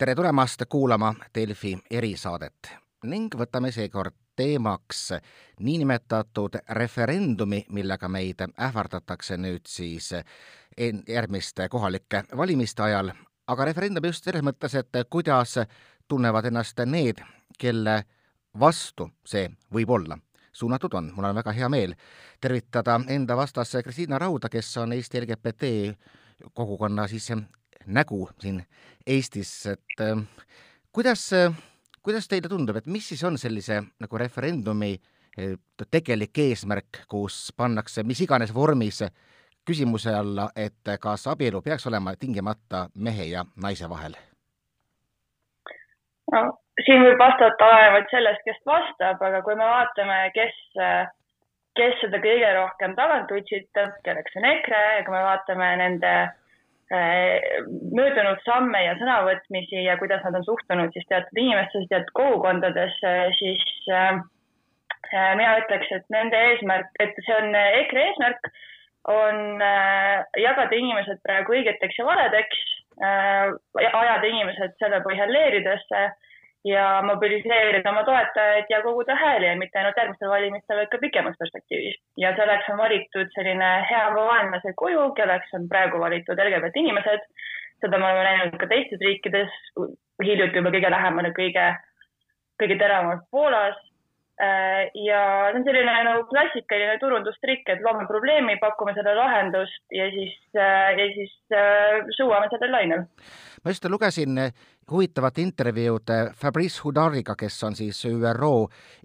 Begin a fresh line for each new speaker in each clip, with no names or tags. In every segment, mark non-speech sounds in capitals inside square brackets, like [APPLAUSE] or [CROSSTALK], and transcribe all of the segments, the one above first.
tere tulemast kuulama Delfi erisaadet ning võtame seekord teemaks niinimetatud referendumi, millega meid ähvardatakse nüüd siis järgmiste kohalike valimiste ajal, aga referendum just selles mõttes, et kuidas tunnevad ennast need, kelle vastu see võib olla suunatud on. mul on väga hea meel tervitada enda vastas Kristiina Rauda, kes on Eesti LGBT kogukonna siis nägu siin Eestis, et äh, kuidas, kuidas teile tundub, et mis siis on sellise nagu referendumi äh, tegelik eesmärk, kus pannakse mis iganes vormis küsimuse alla, et kas abielu peaks olema tingimata mehe ja naise vahel?
no siin võib vastata olenevalt sellest, kes vastab, aga kui me vaatame, kes, kes seda kõige rohkem tagant utsitab, kelleks on EKRE kui me vaatame nende eh, möödunud samme ja sõnavõtmisi ja kuidas nad on suhtunud siis teatud inimestesse, teatud kogukondadesse, siis äh, mina ütleks, et nende eesmärk, et see on EKRE eesmärk, on äh, jagada inimesed praegu õigeteks ja valedeks äh,, ajada inimesed selle põhjal leeridesse ja mobiliseerida oma toetajaid ja koguda hääli ja mitte ainult järgmistel valimistel, vaid ka pikemas perspektiivis. ja selleks on valitud selline hea vaenlase kuju, kelleks on praegu valitud LGBT inimesed. seda me oleme näinud ka teistes riikides, hiljuti juba kõige lähemal ja kõige, kõige teravamalt Poolas. Äh, ja see on selline nagu klassikaline turundustrikk, et loome probleemi, pakume selle lahendust ja siis, äh, ja siis äh, suuame sellel lainel.
Ma just lugesin huvitavat intervjuud Fabrice Houdariga, kes on siis ÜRO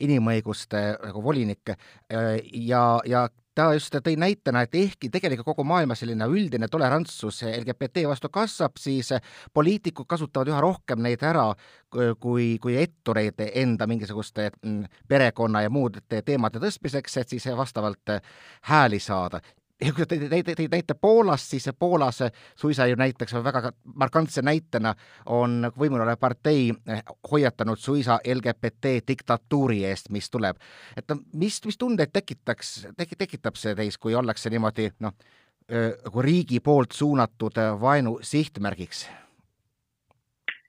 inimõiguste nagu volinik ja, ja ta just tõi näitena, et ehkki tegelikult kogu maailmas selline üldine tolerantsus LGBT vastu kasvab, siis poliitikud kasutavad üha rohkem neid ära kui, kui ettureid enda mingisuguste mm, perekonna ja muude teemade tõstmiseks, et siis vastavalt hääli saada ja kui te tõite näite Poolast, siis Poolas suisa ju näiteks väga markantse näitena on võimul olev partei eh, hoiatanud suisa LGBT diktatuuri eest, mis tuleb. et mis, mis tundeid tekitaks tek,, tekitab see teis, kui ollakse niimoodi noh, nagu riigi poolt suunatud vaenu sihtmärgiks?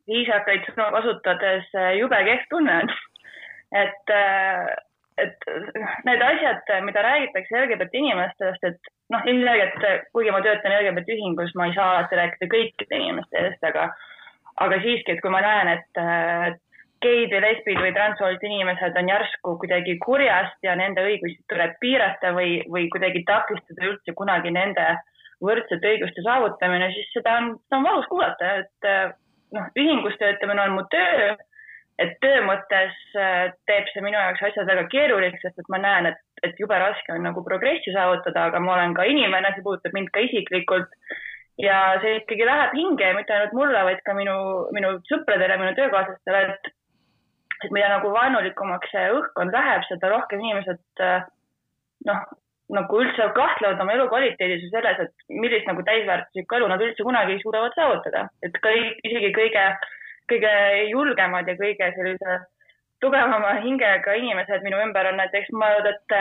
viisakaid sõnu kasutades jube kehv tunne on, [LAUGHS] et et need asjad, mida räägitakse LGBT inimestest, et noh, ilmselgelt, kuigi ma töötan LGBT ühingus, ma ei saa alati rääkida kõikide inimeste eest, aga, aga siiski, et kui ma näen, et geid või lesbid või transsoolised inimesed on järsku kuidagi kurjast ja nende õigusi tuleb piirata või, või kuidagi takistada üldse kunagi nende võrdsete õiguste saavutamine, siis seda on, seda on valus kuulata, et noh, ühingus töötamine on mu töö et töö mõttes äh, teeb see minu jaoks asjad väga keeruliseks, sest et ma näen, et, et jube raske on nagu progressi saavutada, aga ma olen ka inimene, see puudutab mind ka isiklikult. ja see ikkagi läheb hinge, mitte ainult mulle, vaid ka minu, minu sõpradele, minu töökaaslastele, et, et mida nagu vaenulikumaks see õhkkond läheb, seda rohkem inimesed äh, noh, nagu üldse kahtlevad oma elukvaliteedis ja selles, et millist nagu täisväärtuslikku elu nad üldse kunagi suudavad saavutada, et kõik, isegi kõige kõige julgemad ja kõige sellise tugevama hingega inimesed minu ümber on näiteks mõelnud, et,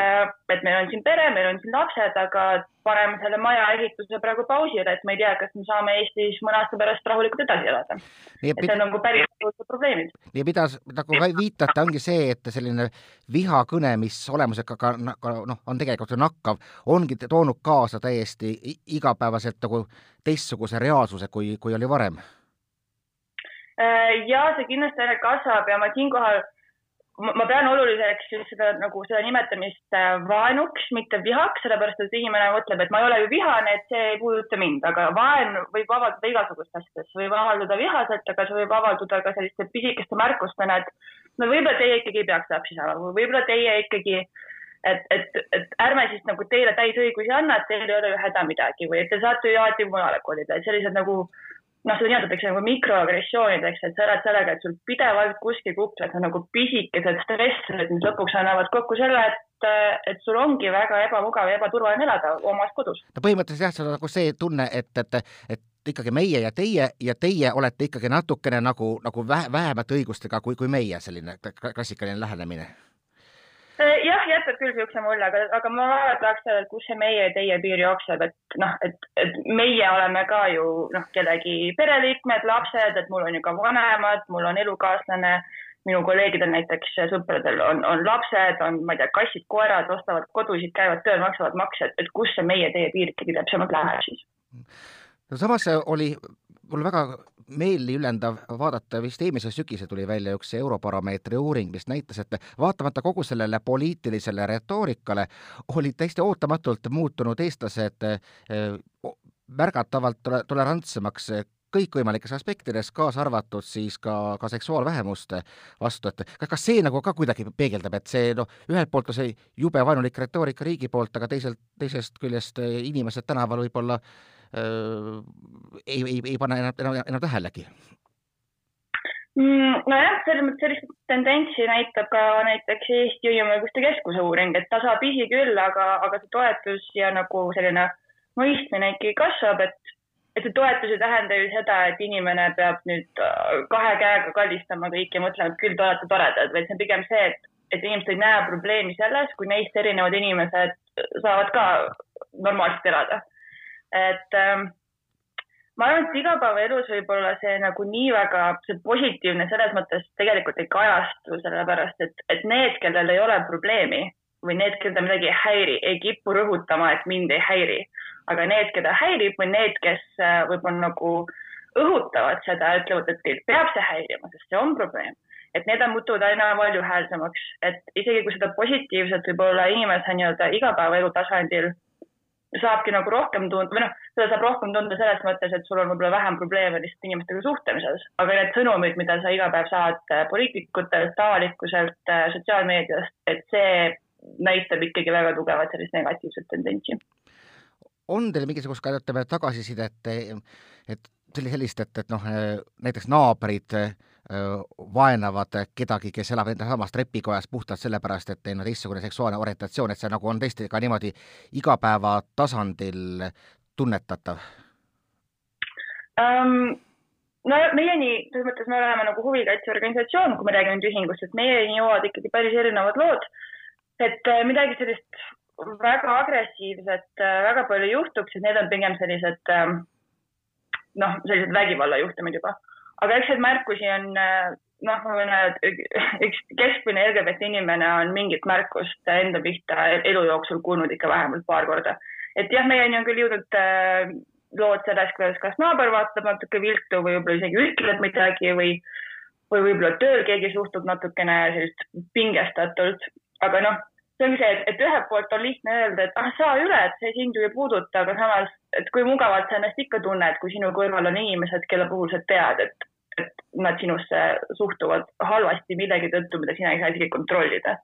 et meil on siin pere, meil on siin lapsed, aga paneme selle maja ehituse praegu pausile, et me ei tea, kas me saame Eestis mõne aasta pärast rahulikult edasi elada. et see on nagu päris suured probleemid.
ja mida nagu viitate, ongi see, et selline vihakõne, mis olemusega ka, ka noh, on tegelikult ju nakkav, ongi toonud kaasa täiesti igapäevaselt nagu teistsuguse reaalsuse, kui, kui oli varem
ja see kindlasti aina kasvab ja ma siinkohal, ma pean oluliseks just seda nagu seda nimetamist äh, vaenuks, mitte vihaks, sellepärast et inimene mõtleb, et ma ei ole ju vihane, et see ei puuduta mind, aga vaen võib avaldada igasuguste asjadest, võib avaldada vihaselt, aga see võib avalduda ka selliste pisikeste märkustena, et no võib-olla teie ikkagi ei peaks lapsi saama või võib-olla teie ikkagi et, et, et ärme siis nagu teile täisõigusi anna, et teil ei ole ju häda midagi või et te saate ju alati mujale kolida, et sellised nagu noh, seda nimetatakse nagu mikroagressioonideks, et sa elad sellega, et sul pidevalt kuskil kuklas on nagu pisikesed stressorid, mis lõpuks annavad kokku selle, et, et sul ongi väga ebamugav ja ebaturvaline elada omas kodus.
no põhimõtteliselt jah, see on nagu see tunne, et, et, et ikkagi meie ja teie ja teie olete ikkagi natukene nagu, nagu vähe, vähemate õigustega kui, kui meie, selline klassikaline lähenemine
jah, jätab küll niisuguse mulje, aga, aga ma et kus see meie ja teie piir jookseb, et noh, et, et meie oleme ka ju noh, kellegi pereliikmed, lapsed, et mul on ju ka vanemad, mul on elukaaslane, minu kolleegidel näiteks sõpradel on, on lapsed, on, ma ei tea, kassid-koerad, ostavad kodusid, käivad tööl, maksavad makse, et kus see meie-teie piir ikkagi täpsemalt läheb siis?
no samas oli mul väga meeli ülendav vaadata, vist eelmisel sügisel tuli välja üks Eurobaromeetri uuring, mis näitas, et vaatamata kogu sellele poliitilisele retoorikale, olid täiesti ootamatult muutunud eestlased eh, märgatavalt tolerantsemaks kõikvõimalikes aspektides, kaasa arvatud siis ka, ka seksuaalvähemuste vastu, et kas see nagu ka kuidagi peegeldab, et see noh, ühelt poolt on see jube vaenulik retoorika riigi poolt, aga teiselt, teisest küljest inimesed tänaval võib-olla äh, ei, ei, ei pane enam, enam, enam tähelegi
mm,? nojah, selles mõttes sellist tendentsi näitab ka näiteks Eesti Inimõiguste Keskuse uuring, et tasapisi küll, aga, aga see toetus ja nagu selline mõistmine ikkagi kasvab, et et see toetus ei tähenda ju seda, et inimene peab nüüd äh, kahe käega kallistama kõiki ja mõtlema, et küll te olete toredad, vaid see on pigem see, et, et inimesed ei näe probleemi selles, kui neist erinevad inimesed saavad ka normaalselt elada. Et ähm, ma arvan, et igapäevaelus võib-olla see nagu nii väga, see positiivne selles mõttes tegelikult ei kajastu, sellepärast et, et need, kellel ei ole probleemi või need, keda midagi ei häiri, ei kipu rõhutama, et mind ei häiri aga need, keda häirib või need, kes äh, võib-olla nagu õhutavad seda, ütlevad, et teid peab see häirima, sest see on probleem. et need on muutuvad aina valjuhäälsemaks, et isegi kui seda positiivset võib-olla inimese nii-öelda igapäevaelu tasandil saabki nagu rohkem tunda või noh, seda saab rohkem tunda selles mõttes, et sul on võib-olla vähem probleeme lihtsalt inimestega suhtlemises, aga need sõnumid, mida sa iga päev saad äh, poliitikutelt, avalikkuselt, äh, sotsiaalmeediast, et see näitab ikkagi väga tugevat sellist negatiivset tendentsi.
On teil mingisugust ka ütleme tagasisidet, et sellist, et, et noh, näiteks naabrid vaenavad kedagi, kes elab enda samas trepikojas puhtalt sellepärast, et neil on teistsugune seksuaalne orientatsioon, et see nagu on tõesti ka niimoodi igapäevatasandil tunnetatav
um...? no meieni, selles mõttes me oleme nagu huvikaitseorganisatsioon, kui me räägime nüüd ühingust, et meieni jõuavad ikkagi päris erinevad lood. et midagi sellist väga agressiivset väga palju juhtuks, et need on pigem sellised noh, sellised vägivallajuhtumid juba. Aga eks neid märkusi on äh, noh, ma võin öelda, üks keskmine LGBT inimene on mingit märkust enda pihta elu jooksul kuulnud ikka vähemalt paar korda. et jah, meieni on küll jõudnud äh, lood sellest, kuidas kas naaber vaatab natuke viltu või võib-olla isegi ütleb midagi või, või võib-olla tööl keegi suhtub natukene sellist pingestatult, aga noh see ongi see, et, et ühelt poolt on lihtne öelda, et ah, saa üle, et see sind ju ei puuduta, aga samas, et kui mugavalt sa ennast ikka tunned, kui sinu kõrval on inimesed, kelle puhul sa tead, et, et nad sinusse suhtuvad halvasti millegi tõttu, mida sina ei saa isegi kontrollida.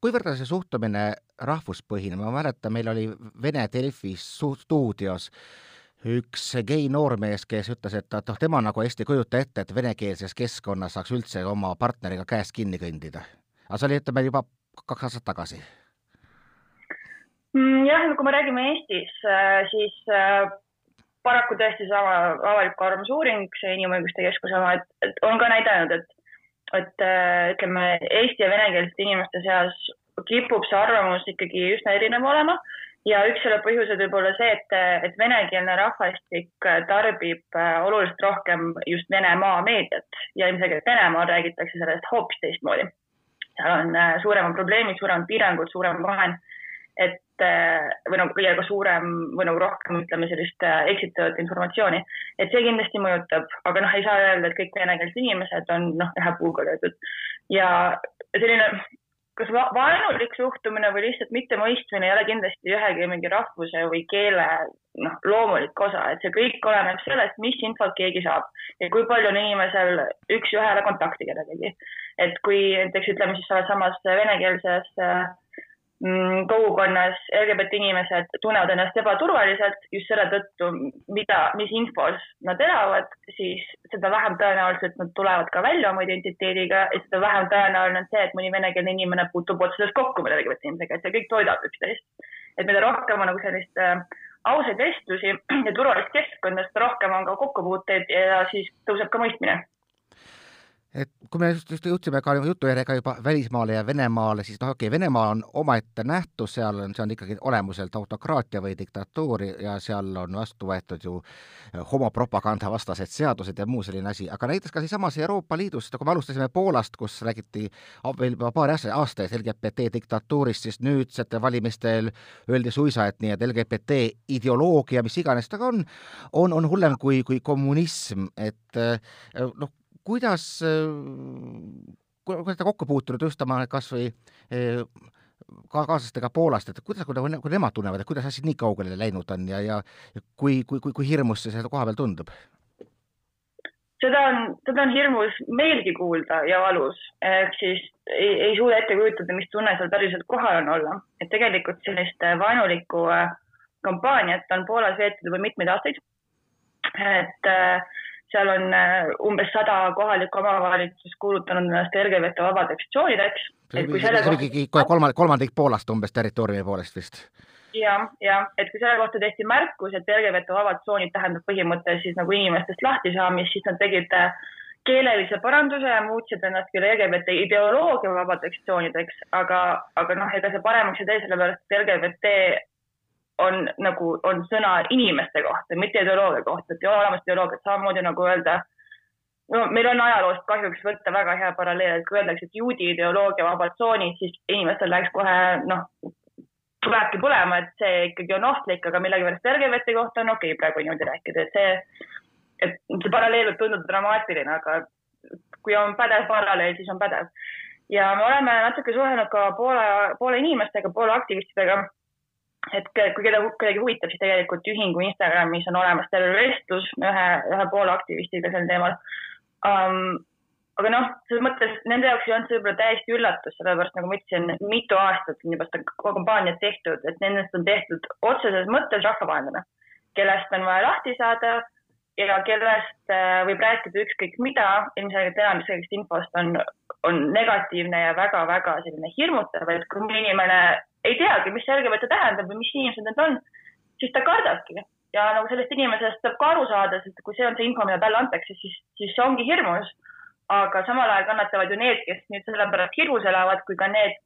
kuivõrd on see suhtumine rahvuspõhine, ma mäletan, meil oli Vene Delfis stuudios üks gei noormees, kes ütles, et noh, tema nagu hästi ei kujuta ette, et venekeelses keskkonnas saaks üldse oma partneriga käest kinni kõndida. aga see oli, ütleme, juba kaks aastat tagasi?
Mm, jah, no kui me räägime Eestis, äh, siis äh, paraku tõesti sama avaliku arvamuse uuring, see Inimõiguste Keskuse oma, et, on ka näidanud, et, et äh, ütleme, eesti ja venekeelsete inimeste seas kipub see arvamus ikkagi üsna erinev olema. Ja üks selle põhjused võib olla see, et, et venekeelne rahvastik tarbib oluliselt rohkem just Venemaa meediat. Ja ilmselgelt Venemaal räägitakse sellest hoopis teistmoodi. Seal on suuremad probleemid, suuremad piirangud, suurem vaen, et äh, või nagu ja ka suurem või nagu rohkem, ütleme sellist äh, eksitavat informatsiooni, et see kindlasti mõjutab, aga noh, ei saa öelda, et kõik venekeelsed inimesed on noh, ühe puuga löödud. Ja selline kas vaenulik suhtumine või lihtsalt mittemõistmine ei ole kindlasti ühegi mingi rahvuse või keele noh, loomulik osa, et see kõik oleneb sellest, mis infot keegi saab ja kui palju on inimesel üks-ühele kontakti kellegagi. Et kui näiteks ütleme siis selles samas venekeelses mm, kogukonnas LGBT inimesed tunnevad ennast ebaturvaliselt just selle tõttu, mida, mis infos nad elavad, siis seda vähem tõenäoliselt nad tulevad ka välja oma identiteediga ja seda vähem tõenäoline on see, et mõni venekeelne inimene puutub otseselt kokku mõne LGBT inimesega, et see kõik toidab üksteist. et mida rohkem on nagu sellist äh, ausaid vestlusi ja turvalist keskkonda, seda rohkem on ka kokkupuuteid ja siis tõuseb ka mõistmine
et kui me just, just jõudsime ka jutujärjega juba välismaale ja Venemaale, siis noh, okei okay,, Venemaa on omaette nähtus, seal on, see on ikkagi olemuselt autokraatia või diktatuur ja seal on vastu võetud ju homopropaganda vastased seadused ja muu selline asi, aga näiteks ka siinsamas Euroopa Liidus, kui me alustasime Poolast, kus räägiti veel paari aasta eest LGBT diktatuurist, siis nüüdsete valimistel öeldi suisa, et nii, et LGBT ideoloogia, mis iganes ta ka on, on, on hullem kui, kui kommunism, et noh, kuidas, kuidas te kokku puutunud just oma kas või eh, ka kaaslastega Poolast, et kuidas, kui, nemad tunnevad, et kuidas asjad nii kaugele läinud on ja, ja kui, kui, kui, kui hirmus see seal kohapeal tundub?
seda on, seda on hirmus meelgi kuulda ja valus, ehk siis ei, ei suuda ette kujutada, mis tunne seal päriselt kohal on olla, et tegelikult sellist vaenulikku äh, kampaaniat on Poolas veetud juba mitmeid aastaid. et äh, seal on äh, umbes sada kohalikku omavalitsust kuulutanud ennast LGBT vabadeks tsoonideks.
see oligi kohe kolmandik, kolmandik Poolast umbes territooriumi poolest vist.
jah, jah, et kui selle kohta tehti märkus, et LGBT vabad tsoonid tähendab põhimõtteliselt siis nagu inimestest lahtisaamist, siis nad tegid äh, keelelise paranduse ja muutsid ennast küll LGBT ideoloogia vabadeks tsoonideks, aga, aga noh, ega see paremaks ei tee, sellepärast et LGBT on nagu, on sõna inimeste kohta, mitte ideoloogia kohta, et ei ole olemas ideoloogiat, samamoodi nagu öelda, no meil on ajaloost kahjuks võtta väga hea paralleel, et kui öeldakse, et juudi ideoloogia vabad tsoonid, siis inimestel läheks kohe noh, tulebki põlema, et see ikkagi on ohtlik, aga millegipärast LGBT kohta on okei okay praegu niimoodi rääkida, et see, et see paralleel võib tunduda dramaatiline, aga kui on pädev paralleel, siis on pädev. ja me oleme natuke suhelnud ka Poola, Poola inimestega, Poola aktivistidega et kui keda kuidagi huvitab, siis tegelikult ühingu Instagramis on olemas terve vestlus ühe, ühe Poola aktivistiga sel teemal um,. aga noh, selles mõttes nende jaoks ei olnud see võib-olla täiesti üllatus, sellepärast nagu ma ütlesin, mitu aastat on juba seda kampaaniat tehtud, et nendest on tehtud otseses mõttes rahvavaenlane, kellest on vaja lahti saada ja kellest äh, võib rääkida ükskõik mida, ilmselgelt enamik sellest infost on, on negatiivne ja väga-väga selline hirmutav, et kui mõni inimene ei teagi, mis see LGBT tähendab või mis inimesed need on, siis ta kardabki. ja nagu sellest inimesest saab ka aru saada, sest kui see on see info, mida talle antakse, siis, siis see ongi hirmus. aga samal ajal kannatavad ju need, kes nüüd selle pärast hirmus elavad, kui ka need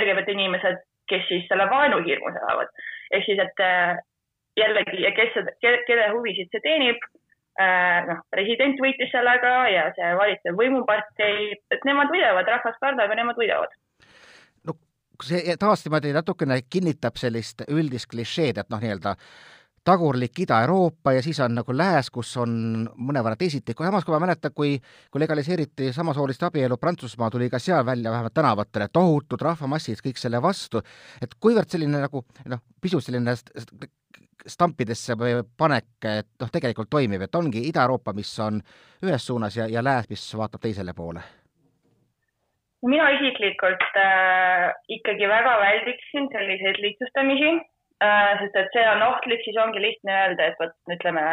LGBT inimesed, kes siis selle vaenu hirmus elavad. ehk siis, et äh, jällegi, kes, kelle huvisid see teenib äh, noh, president võitis sellega ja see valitsev võimupartei, et nemad võidavad, rahvas kardab ja nemad võidavad
see taas niimoodi natukene kinnitab sellist üldist klišeed, et noh, nii-öelda tagurlik Ida-Euroopa ja siis on nagu lääs, kus on mõnevõrra teisiti, samas kui ma mäletan, kui, kui legaliseeriti samasooliste abielu Prantsusmaa, tuli ka seal välja vähemalt tänavatele tohutud rahvamassid kõik selle vastu, et kuivõrd selline nagu noh, pisut selline stampidesse panek, et noh, tegelikult toimib, et ongi Ida-Euroopa, mis on ühes suunas ja, ja lääs, mis vaatab teisele poole
mina isiklikult äh, ikkagi väga väldiksin selliseid lihtsustamisi äh,, sest et see on ohtlik, siis ongi lihtne öelda, et vot ütleme,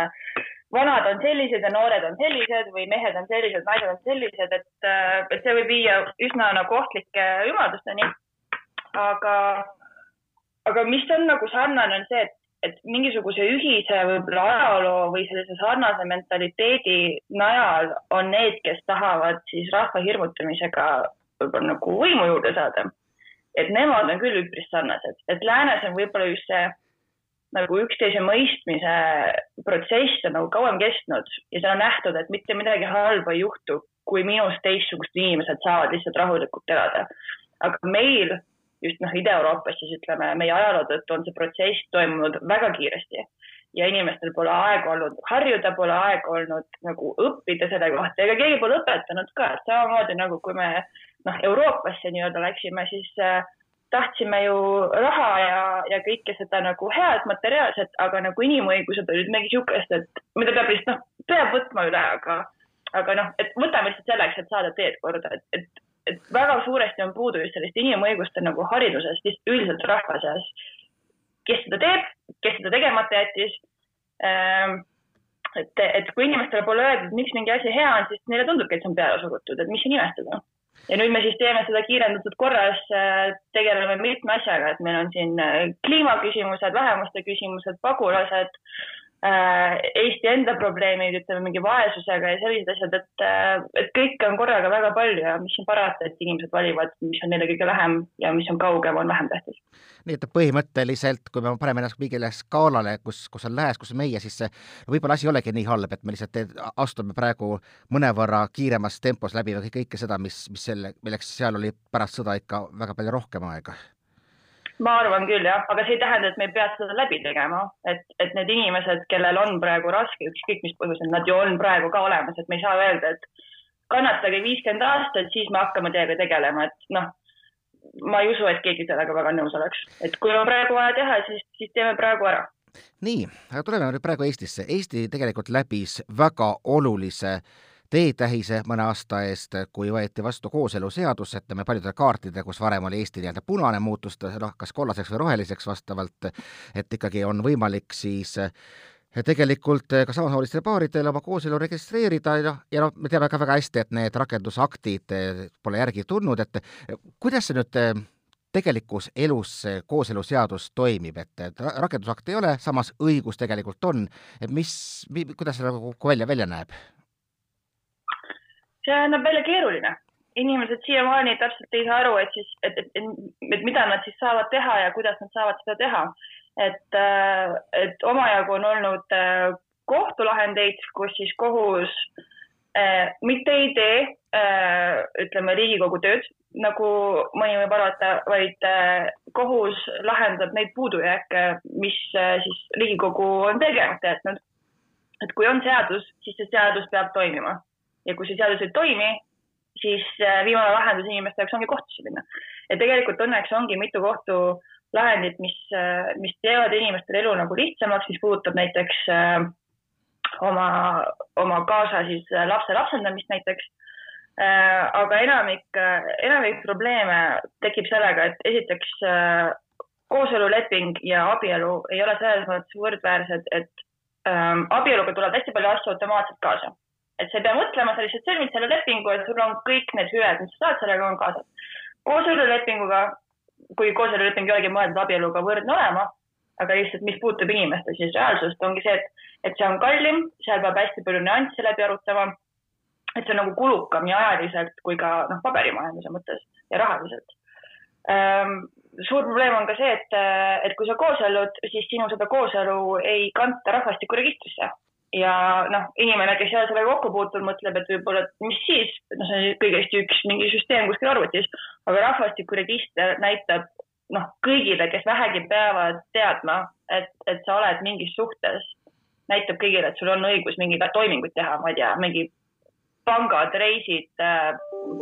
vanad on sellised ja noored on sellised või mehed on sellised, naised on sellised, et äh,, et see võib viia üsna nagu ohtlike ümadusteni. aga, aga mis on nagu sarnane, on see, et, et mingisuguse ühise võib-olla ajaloo või sellise sarnase mentaliteedi najal on need, kes tahavad siis rahva hirmutamisega võib-olla nagu võimu juurde saada. et nemad on küll üpris sarnased, et läänes on võib-olla just see nagu üksteise mõistmise protsess on nagu kauem kestnud ja seal on nähtud, et mitte midagi halba ei juhtu, kui minust teistsugused inimesed saavad lihtsalt rahulikult elada. aga meil just noh, Ida-Euroopas siis ütleme, meie ajaloo tõttu on see protsess toimunud väga kiiresti ja inimestel pole aega olnud harjuda, pole aega olnud nagu õppida selle kohta, ega keegi pole õpetanud ka, et samamoodi nagu kui me noh, Euroopasse nii-öelda läksime, siis äh, tahtsime ju raha ja, ja kõike seda nagu head materiaalset, aga nagu inimõigused olid midagi niisugust, et mida peab lihtsalt noh, peab võtma üle, aga, aga noh, et võtame lihtsalt selleks, et saada teed korda, et, et, et väga suuresti on puudu just sellist inimõiguste nagu haridusest üldiselt rahva seas. kes seda teeb, kes seda tegemata jättis ähm, et, et kui inimestele pole öeldud, miks mingi asi hea on, siis neile tundubki, et see on peale surutud, et mis siin imestada ja nüüd me siis teeme seda kiirendatud korras, äh, tegeleme mitme asjaga, et meil on siin äh, kliimaküsimused, vähemuste küsimused, pagulased, Eesti enda probleemid, ütleme mingi vaesusega ja sellised asjad, et, äh, et kõike on korraga väga palju ja mis on parata, et inimesed valivad, mis on neile kõige lähem ja mis on kaugem, on vähem tähtis.
nii et põhimõtteliselt, kui me paneme ennast mingile skaalale, kus, kus on lääs, kus on meie, siis võib-olla asi ei olegi nii halb, et me lihtsalt astume praegu mõnevõrra kiiremas tempos läbi kõike seda, mis, mis selle, milleks seal oli pärast sõda ikka väga palju rohkem aega
ma arvan küll jah, aga see ei tähenda, et me ei pea seda läbi tegema, et, et need inimesed, kellel on praegu raske, ükskõik mis põhjusel, nad ju on praegu ka olemas, et me ei saa öelda, et kannatage viiskümmend aastat, siis me hakkame teiega tegelema, et noh, ma ei usu, et keegi sellega väga nõus oleks, et kui on praegu vaja teha, siis, siis teeme praegu ära.
Nii, aga tuleme nüüd praegu Eestisse. Eesti tegelikult läbis väga olulise äh, teetähise mõne aasta eest, kui võeti vastu kooseluseadus, ütleme paljudel kaartidel, kus varem oli Eesti nii-öelda punane, muutus ta noh, kas kollaseks või roheliseks vastavalt, et ikkagi on võimalik siis tegelikult ka samasoolistele paaridele oma kooselu registreerida ja, ja noh, me teame ka väga hästi, et need rakendusaktid pole järgi tulnud, et kuidas see nüüd tegelikus elus see kooseluseadus toimib, et rakendusakti ei ole, samas õigus tegelikult on, et mis, kuidas see nagu välja, välja näeb?
See näeb välja keeruline. inimesed siiamaani täpselt ei saa aru, et siis, et, et, et, et mida nad siis saavad teha ja kuidas nad saavad seda teha. et, äh, et omajagu on olnud äh, kohtulahendeid, kus siis kohus äh, mitte ei tee äh, ütleme Riigikogu tööd, nagu mõni võib arvata, vaid äh, kohus lahendab neid puudujääke, mis äh, siis Riigikogu on tegemata jätnud. et kui on seadus, siis see seadus peab toimima ja kui see seadus ei toimi, siis äh, viimane lahendus inimeste jaoks ongi kohtusse minna. ja tegelikult õnneks ongi mitu kohtulahendit, mis, äh, mis teevad inimestele elu nagu lihtsamaks, mis puudutab näiteks äh, oma, oma kaasa siis lapse lapsendamist näiteks aga enamik, enamik probleeme tekib sellega, et esiteks kooseluleping ja abielu ei ole selles mõttes võrdväärsed, et ähm, abieluga tuleb hästi palju asju automaatselt kaasa et sa ei pea mõtlema, sa lihtsalt sõlmid selle lepingu, et sul on kõik need hüved, mis sa saad sellega, on kaasas. kooselulepinguga, kui kooseluleping ei olegi mõeldud abieluga võrdne olema, aga lihtsalt, mis puutub inimeste siis reaalsust, ongi see, et, et see on kallim, seal peab hästi palju nüansse läbi arutama. et see on nagu kulukam nii ajaliselt kui ka noh, paberimajanduse mõttes ja rahaliselt ähm, suur probleem on ka see, et, et kui sa koosellud, siis sinu seda kooselu ei kanta rahvastikuregistrisse ja noh, inimene, kes ei ole sellega kokku puutunud, mõtleb, et võib-olla, et mis siis, noh, see on kõigest üks mingi süsteem kuskil arvutis, aga rahvastikuregister näitab noh, kõigile, kes vähegi peavad teadma, et, et sa oled mingis suhtes, näitab kõigile, et sul on õigus mingeid toiminguid teha, ma ei tea, mingi pangad, reisid,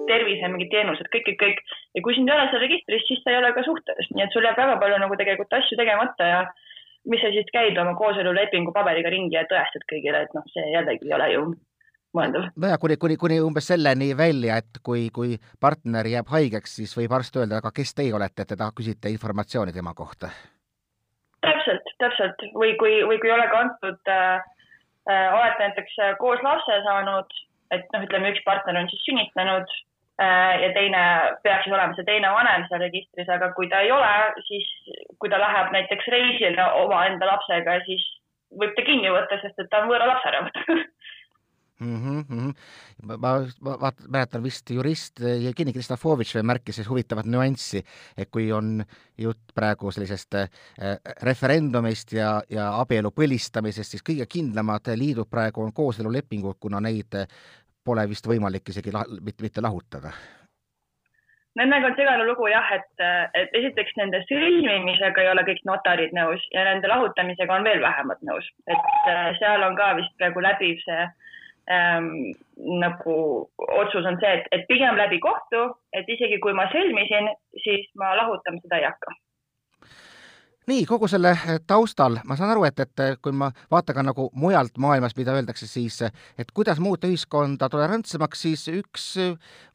tervise mingid teenused, kõik, kõik, kõik. ja kui sind ei ole seal registris, siis sa ei ole ka suhtes, nii et sul jääb väga palju nagu tegelikult asju tegemata ja mis sa siis käid oma kooselulepingu paberiga ringi ja tõestad kõigile, et noh, see jällegi ei ole ju mõeldav.
nojah, kuni, kuni, kuni umbes selleni välja, et kui, kui partner jääb haigeks, siis võib arst öelda, aga kes teie olete, et te küsite informatsiooni tema kohta?
täpselt, täpselt või kui, või kui ei ole ka antud äh,, äh, olete näiteks äh, koos lapse saanud, et noh, ütleme üks partner on siis sünnitanud ja teine peaks siis olema see teine vanem seal registris, aga kui ta ei ole, siis kui ta läheb näiteks reisile omaenda lapsega, siis võib ta kinni võtta, sest et ta on võõra lapse ära võtnud
mm. -hmm. ma, ma, vaat, mäletan vist jurist Jevgeni Kristofovitš märkis huvitavat nüanssi, et kui on jutt praegu sellisest äh, referendumist ja, ja abielu põlistamisest, siis kõige kindlamad liidud praegu on kooselulepingud, kuna neid pole vist võimalik isegi la-, mitte, mitte lahutada.
Nendega on segane lugu jah, et, et esiteks nende sõlmimisega ei ole kõik notarid nõus ja nende lahutamisega on veel vähemad nõus, et äh, seal on ka vist praegu läbiv see ähm, nagu otsus on see, et, et pigem läbi kohtu, et isegi kui ma sõlmisin, siis ma lahutama seda ei hakka
nii, kogu selle eh, taustal ma saan aru, et, et eh, kui ma vaatan ka nagu mujalt maailmas, mida öeldakse siis, eh, et kuidas muuta ühiskonda tolerantsemaks, siis üks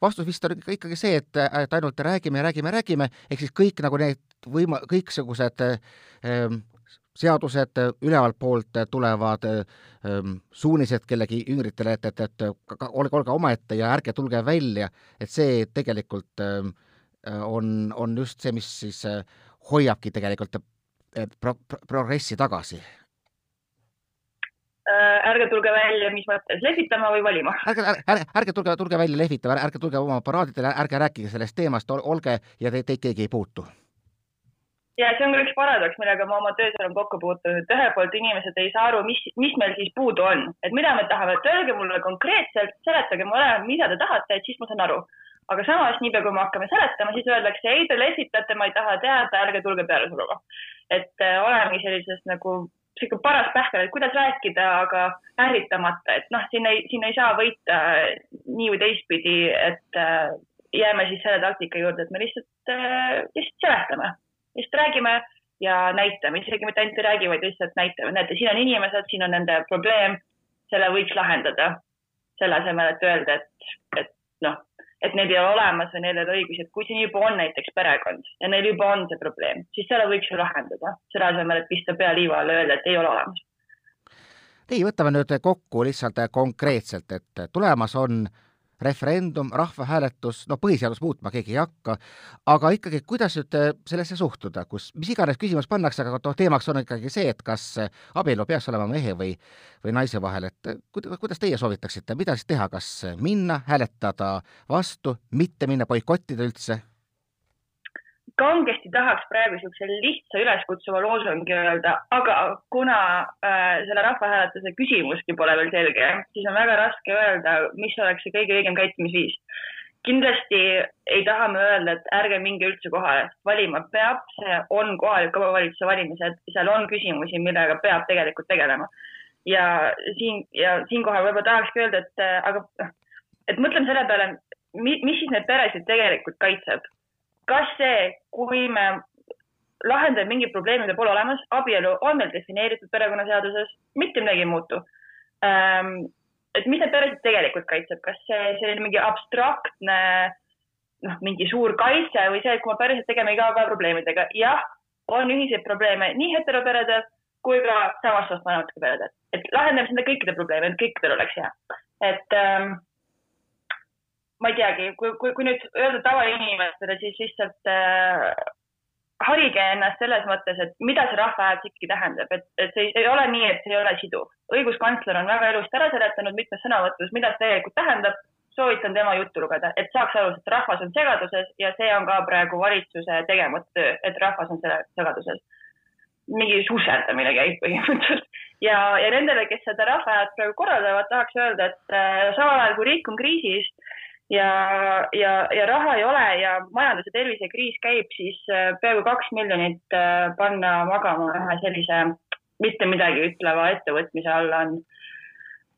vastus vist on ikkagi see, et, et ainult räägime ja räägime, räägime, ehk siis kõik nagu need võima-, kõiksugused ähm, seadused ülevalt poolt tulevad ähm, suunised kellegi üngritele, et, et, et olge, olge omaette ja ärge tulge välja, et see tegelikult ähm, on, on just see, mis siis äh, hoiabki tegelikult pro-, pro-, progressi tagasi?
äh, ärge tulge välja, mis mõttes, lehvitama või valima? [LAUGHS]
ärge, ärge, ärge tulge, tulge välja lehvitama, ärge tulge oma paraadidele, ärge rääkige sellest teemast, olge ja te, teid keegi ei puutu.
ja see on ka üks paradoks, millega ma oma töös olen kokku puutunud, et ühelt poolt inimesed ei saa aru, mis, mis meil siis puudu on, et mida me tahame, et öelge mulle konkreetselt, seletage mulle, mida te tahate, et siis ma saan aru aga samas, niipea kui me hakkame seletama, siis öeldakse, ei, te lehvitate, ma ei taha teada, ärge tulge peale suruma. et äh, olemegi sellises nagu sihuke paras pähkel, et kuidas rääkida, aga ärritamata, et noh, siin ei, siin ei saa võita nii või teistpidi, et äh, jääme siis selle taktika juurde, et me lihtsalt äh,, lihtsalt seletame, lihtsalt räägime ja näitame, isegi mitte ainult ei räägi, vaid lihtsalt näitame, näete, siin on inimesed, siin on nende probleem, selle võiks lahendada. selle asemel, et öelda, et, et noh, et neil ei ole olemas või neil ei ole õigusi, et kui siin juba on näiteks perekond ja neil juba on see probleem, siis selle võiks ju lahendada, selle asemel, et pista pea liiva alla ja öelda, et ei ole olemas.
nii, võtame nüüd kokku lihtsalt konkreetselt, et tulemas on referendum, rahvahääletus, no põhiseadust muutma keegi ei hakka, aga ikkagi, kuidas nüüd äh, sellesse suhtuda, kus mis iganes küsimus pannakse, aga noh, teemaks on ikkagi see, et kas abielu peaks olema mehe või, või naise vahel, et kuidas teie soovitaksite, mida siis teha, kas minna, hääletada vastu, mitte minna, boikottida üldse?
Kangesti tahaks praegu niisuguse lihtsa üleskutsuva loosungi öelda, aga kuna äh, selle rahvahääletuse küsimustki pole veel selge, siis on väga raske öelda, mis oleks see kõige õigem käitumisviis. kindlasti ei taha me öelda, et ärge minge üldse kohale, valima peab, see on kohaliku omavalitsuse valimised, seal on küsimusi, millega peab tegelikult tegelema. ja siin ja siinkohal võib-olla tahakski öelda, et äh, aga, et mõtleme selle peale, mis siis neid peresid tegelikult kaitseb kas see, kui me lahendame mingit probleemi, mida pole olemas, abielu on meil defineeritud perekonnaseaduses, mitte midagi ei muutu ähm,. et need peresid tegelikult kaitseb, kas see selline mingi abstraktne noh, mingi suur kaitse või see, et kui me päriselt tegeme igapäevaprobleemidega, jah, on ühiseid probleeme nii heteroperedel kui ka samast soost vanematega peredel, et lahendame seda kõikide probleeme, et kõikidel oleks hea. et ähm, ma ei teagi, kui, kui, kui nüüd öelda tavainimestele, siis lihtsalt äh, harige ennast selles mõttes, et mida see rahvahääletus ikkagi tähendab, et, et see ei ole nii, et see ei ole siduv. õiguskantsler on väga ilusti ära seletanud mitmes sõnavõtus, mida see tegelikult tähendab. soovitan tema juttu lugeda, et saaks aru, et rahvas on segaduses ja see on ka praegu valitsuse tegemata töö, et rahvas on segaduses. mingi susserdamine käib põhimõtteliselt ja, ja nendele, kes seda rahvahääletust praegu korraldavad, tahaks öelda, et äh, samal ajal kui riik on kriisis ja, ja, ja raha ei ole ja majandus- ja tervisekriis käib, siis äh, peaaegu kaks miljonit äh, panna magama ühe sellise mitte midagi ütleva ettevõtmise alla on,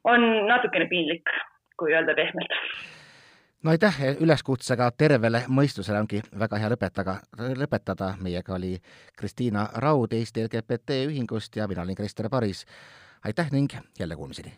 on natukene piinlik, kui öelda pehmelt
no aitäh üleskutsega tervele mõistusele ongi väga hea lõpetada, lõpetada. meiega oli Kristiina Raud Eesti LGBT ühingust ja mina olin Krister Paris. aitäh ning jälle kuulmiseni!